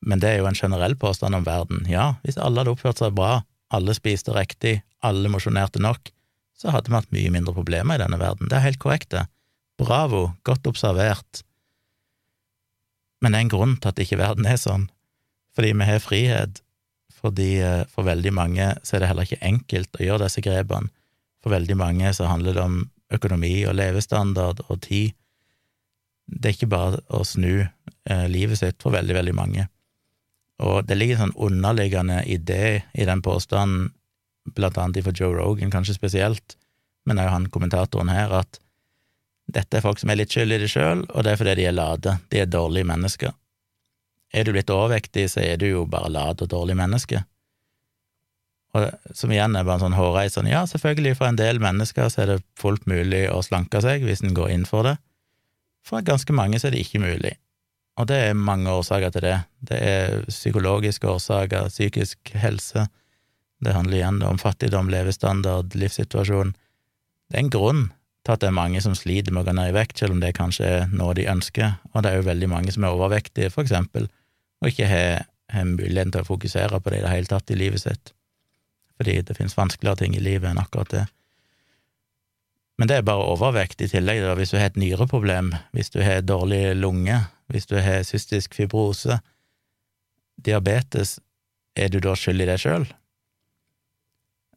men det er jo en generell påstand om verden. Ja, hvis alle hadde oppført seg bra, alle spiste riktig, alle mosjonerte nok, så hadde vi hatt mye mindre problemer i denne verden. Det er helt korrekt, det. Bravo, godt observert. Men det er en grunn til at ikke verden er sånn, fordi vi har frihet, fordi eh, for veldig mange så er det heller ikke enkelt å gjøre disse grepene. For veldig mange så handler det om økonomi og levestandard og tid. Det er ikke bare å snu eh, livet sitt for veldig, veldig mange. Og det ligger en sånn underliggende idé i den påstanden, blant annet for Joe Rogan kanskje spesielt, men òg han kommentatoren her, at dette er folk som er litt skyld i det sjøl, og det er fordi de er late, de er dårlige mennesker. Er du litt overvektig, så er du jo bare lat og dårlig menneske. Og som igjen er bare en sånn hårreisende Ja, selvfølgelig, for en del mennesker så er det fullt mulig å slanke seg hvis en går inn for det. For ganske mange så er det ikke mulig. Og det er mange årsaker til det. Det er psykologiske årsaker, psykisk helse. Det handler igjen om fattigdom, levestandard, livssituasjon. Det er en grunn til at det er mange som sliter med å gå ned i vekt, selv om det kanskje er noe de ønsker, og det er jo veldig mange som er overvektige, for eksempel, og ikke har, har muligheten til å fokusere på det i det hele tatt i livet sitt, fordi det finnes vanskeligere ting i livet enn akkurat det. Men det er bare overvekt i tillegg, da. hvis du har et nyreproblem, hvis du har dårlig lunge, hvis du har cystisk fibrose, diabetes, er du da skyld i det sjøl?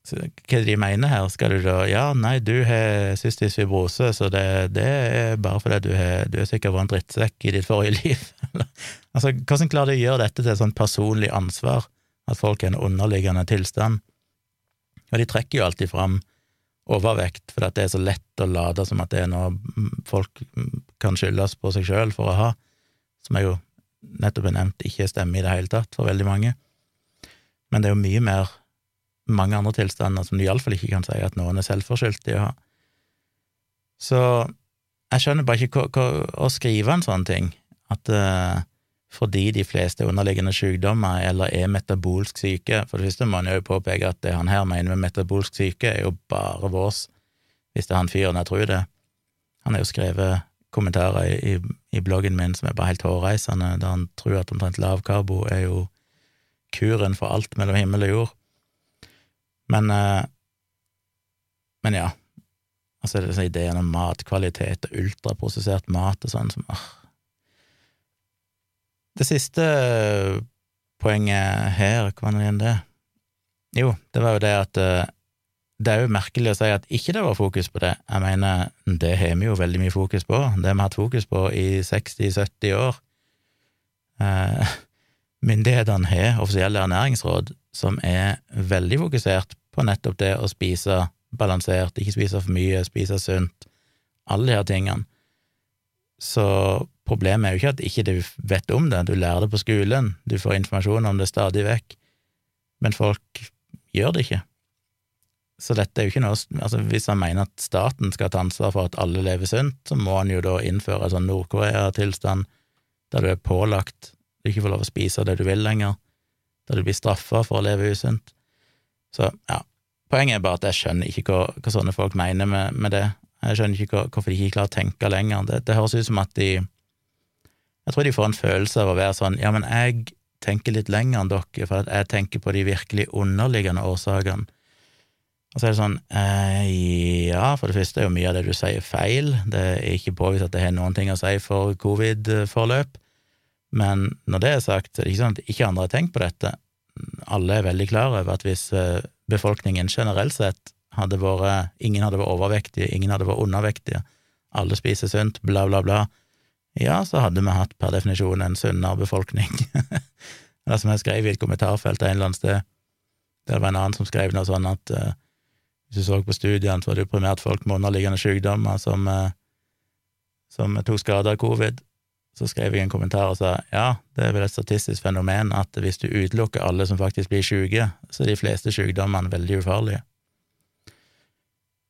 Hva er de mener her? Skal du da Ja, nei, du har cystisk fibrose, så det, det er bare fordi du, har, du er sikkert vært en drittsekk i ditt forrige liv. altså, hvordan klarer de å gjøre dette til et sånt personlig ansvar, at folk har en underliggende tilstand? Og de trekker jo alltid fram overvekt, for det er så lett å late som at det er noe folk kan skyldes på seg sjøl for å ha, som jeg jo nettopp har nevnt ikke stemmer i det hele tatt for veldig mange. Men det er jo mye mer mange andre tilstander som du iallfall ikke kan si at noen er selvforskyldt i å ha. Så jeg skjønner bare ikke å skrive en sånn ting, at uh, fordi de fleste underliggende sykdommer eller er metabolsk syke For det første må en jo påpeke at det han her mener med metabolsk syke, er jo bare vårs, hvis det er han fyren jeg tror det. Han har jo skrevet kommentarer i, i, i, bloggen min som er bare helt hårreisende, der han tror at omtrent lavkarbo er jo kuren for alt mellom himmel og jord. Men uh, Men ja. Altså, det er sånn ideen om matkvalitet og ultraprosessert mat og sånn som uh, det siste poenget her, hva var igjen det? Jo, det var jo det at eh, det er jo merkelig å si at ikke det var fokus på det. Jeg mener, det har vi jo veldig mye fokus på. Det har vi hatt fokus på i 60-70 år. Eh, myndighetene har offisielle ernæringsråd som er veldig fokusert på nettopp det å spise balansert, ikke spise for mye, spise sunt, alle de her tingene. Så Problemet er jo ikke at ikke du vet om det, du lærer det på skolen, du får informasjon om det stadig vekk, men folk gjør det ikke. Så dette er jo ikke noe altså Hvis han mener at staten skal ta ansvar for at alle lever sunt, så må han jo da innføre en sånn Nord-Korea-tilstand, der du er pålagt du ikke får lov å spise det du vil lenger, der du blir straffa for å leve usunt. Så ja, poenget er bare at jeg skjønner ikke hva, hva sånne folk mener med, med, det. Jeg skjønner ikke hvorfor de ikke klarer å tenke lenger. Det, det høres ut som at de jeg tror de får en følelse av å være sånn ja, men jeg tenker litt lenger enn dere, for jeg tenker på de virkelig underliggende årsakene. Og så er det sånn eh, ja, for det første er jo mye av det du sier feil, det er ikke påvist at det har noen ting å si for covid-forløp, men når det er sagt, så er det ikke sånn at ikke andre har tenkt på dette. Alle er veldig klar over at hvis eh, befolkningen generelt sett hadde vært Ingen hadde vært overvektige, ingen hadde vært undervektige, alle spiser sunt, bla, bla, bla, ja, så hadde vi hatt per definisjon en sunnere befolkning. Eller som jeg skrev i et kommentarfelt et eller annet sted, der var en annen som skrev noe sånn at uh, hvis du så på studiene, så var det jo primært folk med underliggende sykdommer som, uh, som tok skade av covid. Så skrev jeg en kommentar og sa ja, det er vel et statistisk fenomen at hvis du utelukker alle som faktisk blir syke, så er de fleste sykdommene veldig ufarlige.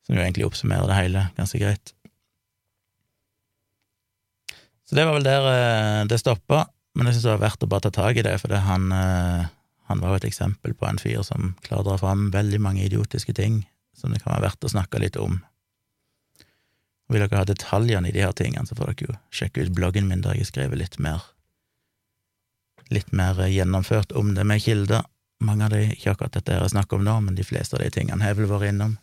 Som jo egentlig oppsummerer det hele ganske greit. Så det var vel der eh, det stoppa, men jeg syns det var verdt å bare ta tak i det, for det han, eh, han var jo et eksempel på en fyr som klarer å dra fram veldig mange idiotiske ting som det kan være verdt å snakke litt om. Vil dere ha detaljene i de her tingene, så får dere jo sjekke ut bloggen min der jeg har skrevet litt mer litt mer gjennomført om det med kilder. Mange av de, ikke akkurat dette jeg snakker om nå, men de fleste av de tingene har vel vært innom.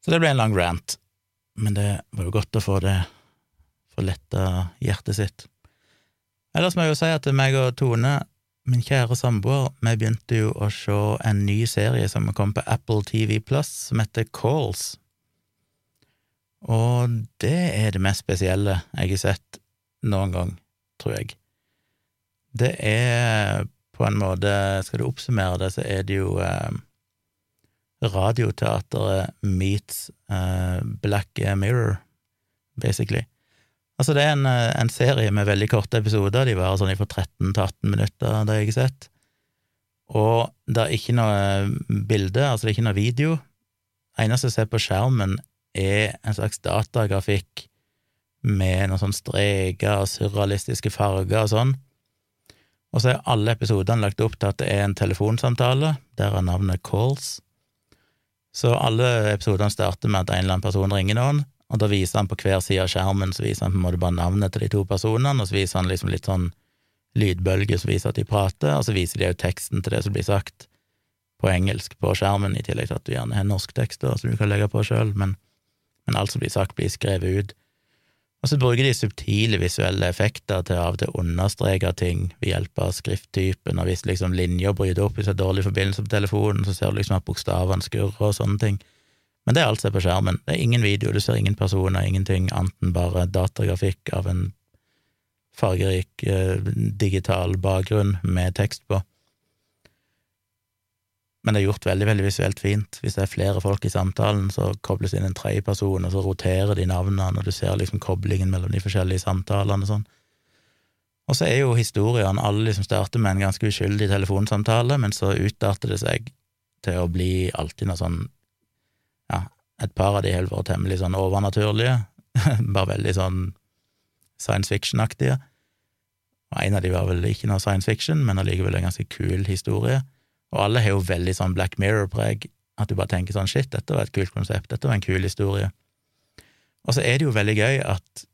Så det ble en lang rant, men det var jo godt å få det få letta hjertet sitt. Ellers må jeg jo si at meg og Tone, min kjære samboer, vi begynte jo å se en ny serie som kom på Apple TV Plus, som heter Calls. Og det er det mest spesielle jeg har sett noen gang, tror jeg. Det er på en måte Skal du oppsummere det, så er det jo eh, radioteateret meets eh, Black Mirror, basically. Altså, det er en, eh, en, serie med veldig korte episoder, de varer sånn fra 13 til 18 minutter, det har jeg sett, og det er ikke noe bilde, altså det er ikke noe video. Det eneste jeg ser på skjermen, er en slags datagrafikk med noen sånne streker og surrealistiske farger og sånn. Og så er alle episodene lagt opp til at det er en telefonsamtale, der er navnet Calls. Så alle episodene starter med at en eller annen person ringer noen, og da viser han på hver side av skjermen så viser han på en måte bare navnet til de to personene, og så viser han liksom litt sånn lydbølger som viser at de prater, og så viser de jo teksten til det som blir sagt på engelsk på skjermen, i tillegg til at du gjerne har norsk norsktekster som du kan legge på sjøl, men, men, alt som blir sagt, blir skrevet ut. Og så bruker de subtile visuelle effekter til av og til å understreke ting ved hjelp av skrifttypen, og hvis liksom linja bryter opp, hvis det er dårlig forbindelse på telefonen, så ser du liksom at bokstavene skurrer og sånne ting. Men det er alt som er på skjermen. Det er ingen video, du ser ingen personer, ingenting annet enn bare datagrafikk av en fargerik eh, digital bakgrunn med tekst på. Men det er gjort veldig, veldig visuelt fint. Hvis det er flere folk i samtalen, så kobles inn en tredjeperson, og så roterer de navnene, og du ser liksom koblingen mellom de forskjellige samtalene og sånn. Og så er jo historiene alle liksom starter med en ganske uskyldig telefonsamtale, men så utarter det seg til å bli alltid noe sånn Ja, et par av de har vært temmelig sånn overnaturlige, bare veldig sånn science fiction-aktige. Og en av de var vel ikke noe science fiction, men allikevel en ganske kul historie. Og alle har jo veldig sånn Black Mirror-preg, at du bare tenker sånn shit, dette var et kult konsept, dette var en kul historie. Og så er det jo veldig gøy at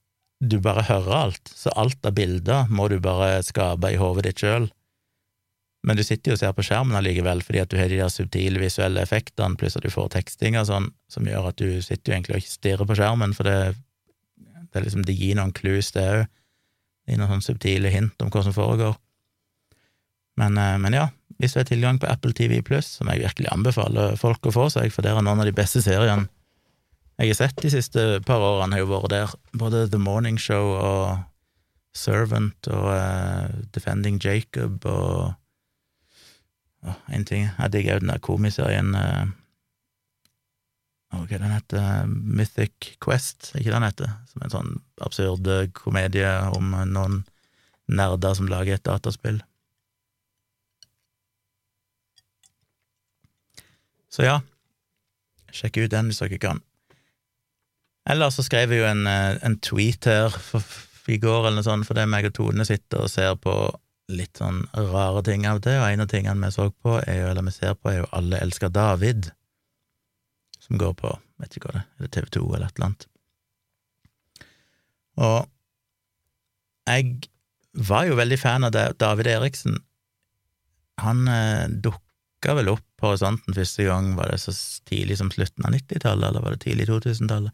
du bare hører alt, så alt av bilder må du bare skape i hodet ditt sjøl. Men du sitter jo og ser på skjermen allikevel, fordi at du har de der subtile visuelle effektene, pluss at du får teksting og sånn, som gjør at du sitter jo egentlig og ikke stirrer på skjermen, for det, det, liksom, det gir noen clues, det òg. Det gir noen sånne subtile hint om hva som foregår. Men, eh, men ja, hvis du har tilgang på Apple TV Pluss, som jeg virkelig anbefaler folk å få seg, for der er noen av de beste seriene jeg har sett de siste par årene, har jo vært der. Både The Morning Show og Servant og uh, Defending Jacob og oh, En ting Jeg digger òg den der komiserien uh, er den heter? Mythic Quest, ikke den heter? Som er en sånn absurd komedie om noen nerder som lager et dataspill. Så ja, sjekk ut den hvis dere kan. Eller så skrev jeg jo en, eh, en tweet her for, i går, eller noe sånt, fordi meg og Tone sitter og ser på litt sånn rare ting av det, og en av tingene vi så på, er jo, eller vi ser på, er jo Alle elsker David, som går på, vet ikke hva det er, er det TV 2 eller et eller annet. Og jeg var jo veldig fan av David Eriksen. Han eh, dukka vel opp på horisonten første gang, var det så tidlig som slutten av 90-tallet, eller var det tidlig 2000-tallet?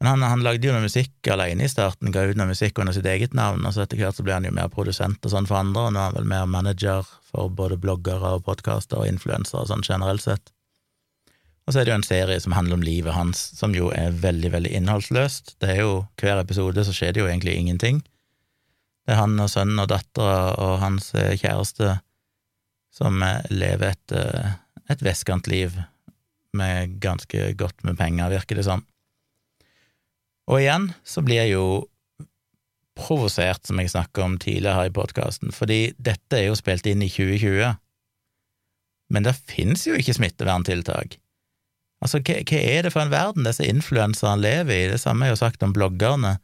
Men han, han, lagde jo noe musikk alene i starten, ga ut noe musikk under sitt eget navn, og så etter hvert så ble han jo mer produsent og sånn for andre, og nå er han vel mer manager for både bloggere og podkaster og influensere sånn generelt sett. Og så er det jo en serie som handler om livet hans, som jo er veldig, veldig innholdsløst. Det er jo hver episode så skjer det jo egentlig ingenting. Det er han og sønnen og dattera og hans eh, kjæreste som eh, lever et, eh, et vestkant liv med ganske godt med penger, virker det som. Og igjen så blir jeg jo provosert, som jeg snakka om tidligere her i podkasten, fordi dette er jo spilt inn i 2020, men det finnes jo ikke smitteverntiltak. Altså, hva, er det for en verden disse influenserne lever i? Det samme er jo sagt om bloggerne.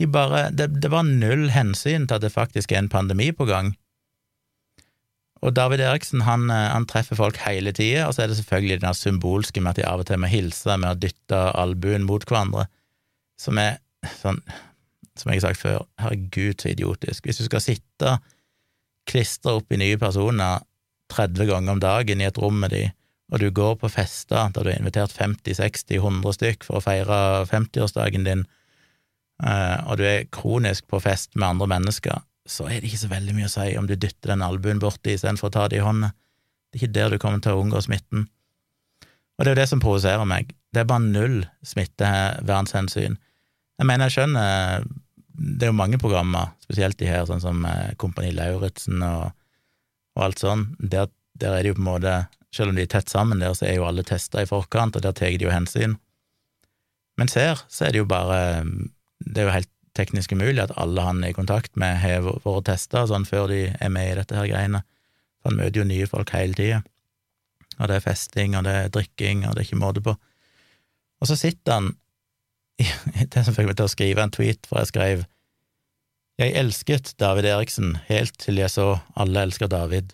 De bare, det, det var null hensyn til at det faktisk er en pandemi på gang. Og David Eriksen han, han treffer folk hele tida, og så er det selvfølgelig den symbolske med at de av og til må hilse med å dytte albuen mot hverandre som er sånn Som jeg har sagt før, herregud, så idiotisk. Hvis du skal sitte klistra opp i nye personer 30 ganger om dagen i et rom med de, og du går på fester der du har invitert 50-60-100 stykk for å feire 50-årsdagen din, eh, og du er kronisk på fest med andre mennesker, så er det ikke så veldig mye å si om du dytter den albuen borti istedenfor å ta det i hånda. Det er ikke der du kommer til å unngå smitten. Og det er jo det som provoserer meg. Det er bare null smittevernhensyn. Jeg mener, jeg skjønner Det er jo mange programmer, spesielt de her, sånn som eh, Kompani Lauritzen og, og, alt sånn. Der, der, er det jo på en måte Selv om de er tett sammen der, så er jo alle testa i forkant, og der tar de jo hensyn. Men ser, så er det jo bare Det er jo helt teknisk umulig at alle han er i kontakt med, har vært testa sånn før de er med i dette her greiene. For han møter jo nye folk hele tida. Og det er festing, og det er drikking, og det er ikke måte på. Og så sitter han det som fikk meg til å skrive en tweet, for jeg skrev Jeg elsket David Eriksen helt til jeg så Alle elsker David.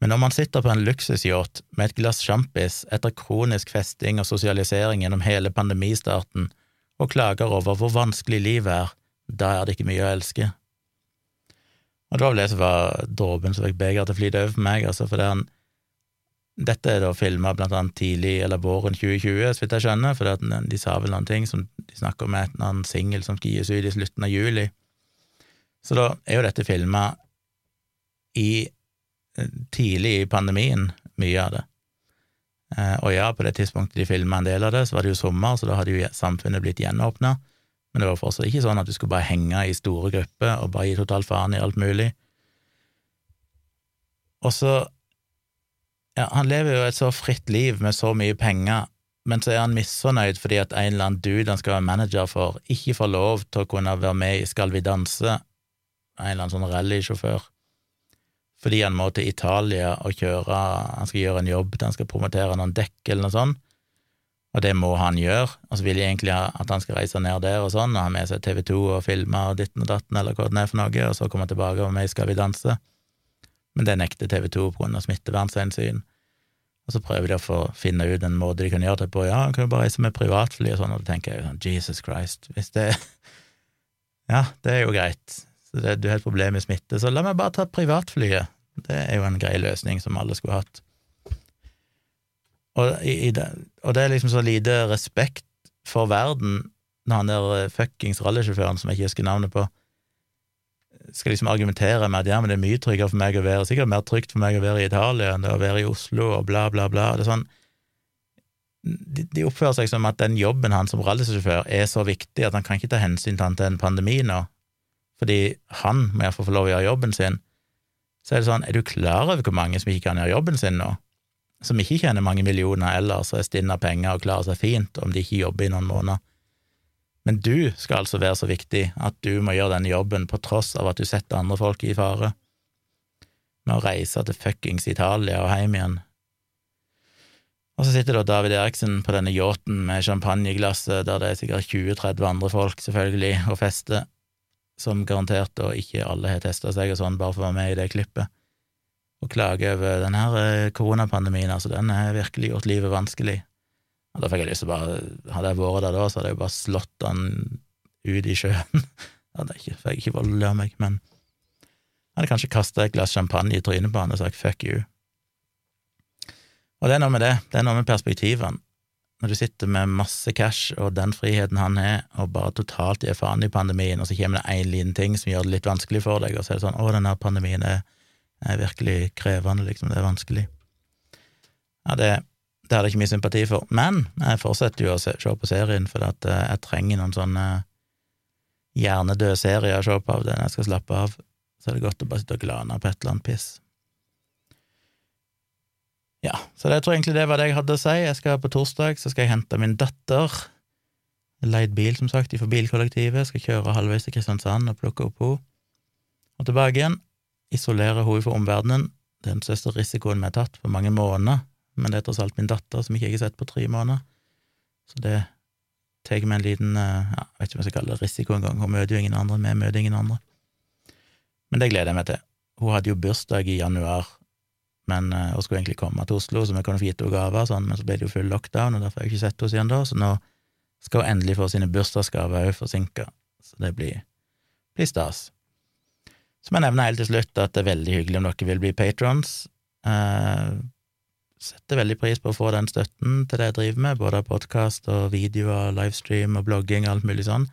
Men når man sitter på en luksusyacht med et glass sjampis etter kronisk festing og sosialisering gjennom hele pandemistarten, og klager over hvor vanskelig livet er, da er det ikke mye å elske. Og det var vel det som var dråpen som fikk begeret til å flyte over for meg, altså fordi han dette er da filma blant annet tidlig eller våren 2020, så vidt jeg skjønner, for de sa vel noen ting som de snakker om eller annet singel som skal gis ut i slutten av juli. Så da er jo dette filma i tidlig i pandemien, mye av det. Eh, og ja, på det tidspunktet de filma en del av det, så var det jo sommer, så da hadde jo samfunnet blitt gjenåpna, men det var fortsatt ikke sånn at du skulle bare henge i store grupper og bare gi total faen i alt mulig. Og så ja, han lever jo et så fritt liv med så mye penger, men så er han misfornøyd fordi at en eller annen dude han skal være manager for, ikke får lov til å kunne være med i Skal vi danse, en eller annen sånn rallysjåfør, fordi han må til Italia og kjøre, han skal gjøre en jobb der han skal promotere noen dekk eller noe sånt, og det må han gjøre, og så vil jeg egentlig at han skal reise ned der og sånn, og ha med seg TV2 og filme og ditten og datten, eller hva det er for noe, og så komme tilbake og med i Skal vi danse, men det nekter TV2 på grunn av smittevernhensyn. Og så prøver de å få finne ut en måte de kan gjøre det på. Ja, kan jo bare reise med privatfly og sånn, og da tenker jeg sånn, Jesus Christ, hvis det Ja, det er jo greit. Så det, du har et problem med smitte, så la meg bare ta privatflyet. Det er jo en grei løsning som alle skulle hatt. Og, i, i det, og det er liksom så lite respekt for verden når han der eh, fuckings rallysjåføren, som jeg ikke husker navnet på, skal liksom argumentere med at ja, men det er mye tryggere for meg å være sikkert mer trygt for meg å være i Italia enn det å være i Oslo, og bla, bla, bla. Det er sånn de, de oppfører seg som at den jobben han som rallysjåfør er så viktig at han kan ikke ta hensyn til han til en pandemi nå, fordi han må iallfall få lov å gjøre jobben sin. Så er det sånn, er du klar over hvor mange som ikke kan gjøre jobben sin nå? Som ikke tjener mange millioner ellers og er stinn av penger og klarer seg fint om de ikke jobber i noen måneder. Men du skal altså være så viktig at du må gjøre denne jobben på tross av at du setter andre folk i fare, med å reise til fuckings Italia og hjem igjen. Og så sitter da David Eriksen på denne yachten med champagneglasset, der det er sikkert 20-30 andre folk, selvfølgelig, og fester, som garantert da ikke alle har testa seg og sånn, bare for å være med i det klippet, og klager over denne her eh, koronapandemien, altså, den har virkelig gjort livet vanskelig. Og da fikk jeg lyst til å bare Hadde jeg vært der da, så hadde jeg bare slått han ut i sjøen. hadde jeg ikke, fikk ikke voldelig av meg, men jeg hadde kanskje kasta et glass champagne i trynet på han og sagt fuck you. Og det er noe med det, det er noe med perspektivene. Når du sitter med masse cash og den friheten han har, og bare totalt gir faen i pandemien, og så kommer det én liten ting som gjør det litt vanskelig for deg, og så er det sånn å, denne pandemien er, er virkelig krevende, liksom, det er vanskelig. Ja, det, det hadde jeg ikke mye sympati for. Men jeg fortsetter jo å se, se på serien, for at uh, jeg trenger noen sånne hjernedøde serier å se på av den jeg skal slappe av. Så er det godt å bare sitte og glane på et eller annet piss. Ja, så det, jeg tror egentlig det var det jeg hadde å si. Jeg skal På torsdag så skal jeg hente min datter. Leid bil, som sagt, fra bilkollektivet. Skal kjøre halvveis til Kristiansand og plukke opp henne. Og tilbake igjen. Isolere henne fra omverdenen. Den største risikoen vi har tatt på mange måneder men det er tross alt min datter, som ikke jeg har sett på tre måneder. Så det tar meg en liten eh, ja, jeg vet ikke om jeg skal kalle det risiko engang, hun møter jo ingen andre, vi møter ingen andre. Men det gleder jeg meg til. Hun hadde jo bursdag i januar, men uh, hun skulle egentlig komme til Oslo, så vi kunne få gitt henne gaver, sånn, men så ble det jo full lockdown, og derfor har jeg ikke sett henne siden da, så nå skal hun endelig få sine bursdagsgaver òg forsinka, så det blir, blir stas. Så må jeg nevne helt til slutt at det er veldig hyggelig om dere vil bli patrons. Eh, setter veldig pris på å få den støtten til det jeg driver med, både podkast og videoer, livestream og blogging og alt mulig sånn.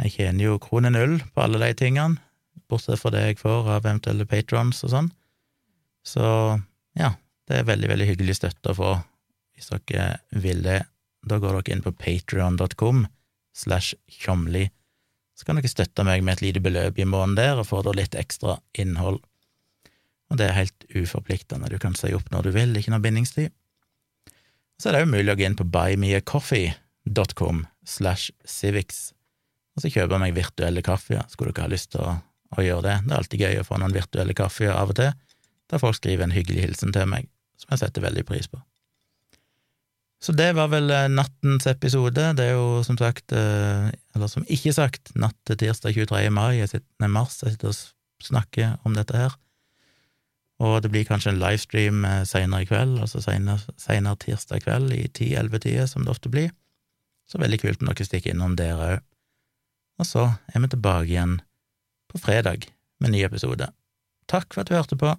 Jeg tjener jo krone null på alle de tingene, bortsett fra det jeg får av eventuelle patrons og sånn. Så ja, det er veldig, veldig hyggelig støtte å få, hvis dere vil det. Da går dere inn på patrion.com slash tjomli. Så kan dere støtte meg med et lite beløp i måneden der, og få da litt ekstra innhold og det er helt uforpliktende. Du kan si opp når du vil, ikke noe bindingstid. Så er det jo mulig å gå inn på buymeacoffee.com slash civics, og så kjøper jeg meg virtuelle kaffer. Skulle dere ha lyst til å, å, gjøre det? Det er alltid gøy å få noen virtuelle kaffer av og til, der folk skriver en hyggelig hilsen til meg, som jeg setter veldig pris på. Så det var vel eh, nattens episode. Det er jo som sagt, eh, eller som ikke sagt, natt til tirsdag 23. Mai, jeg sitter, nei, mars, jeg sitter og snakker om dette her. Og det blir kanskje en livestream eh, seinere i kveld, altså seinere tirsdag kveld i 10-11-tida, som det ofte blir. Så veldig kult om dere stikker innom der òg. Og så er vi tilbake igjen på fredag med ny episode. Takk for at du hørte på.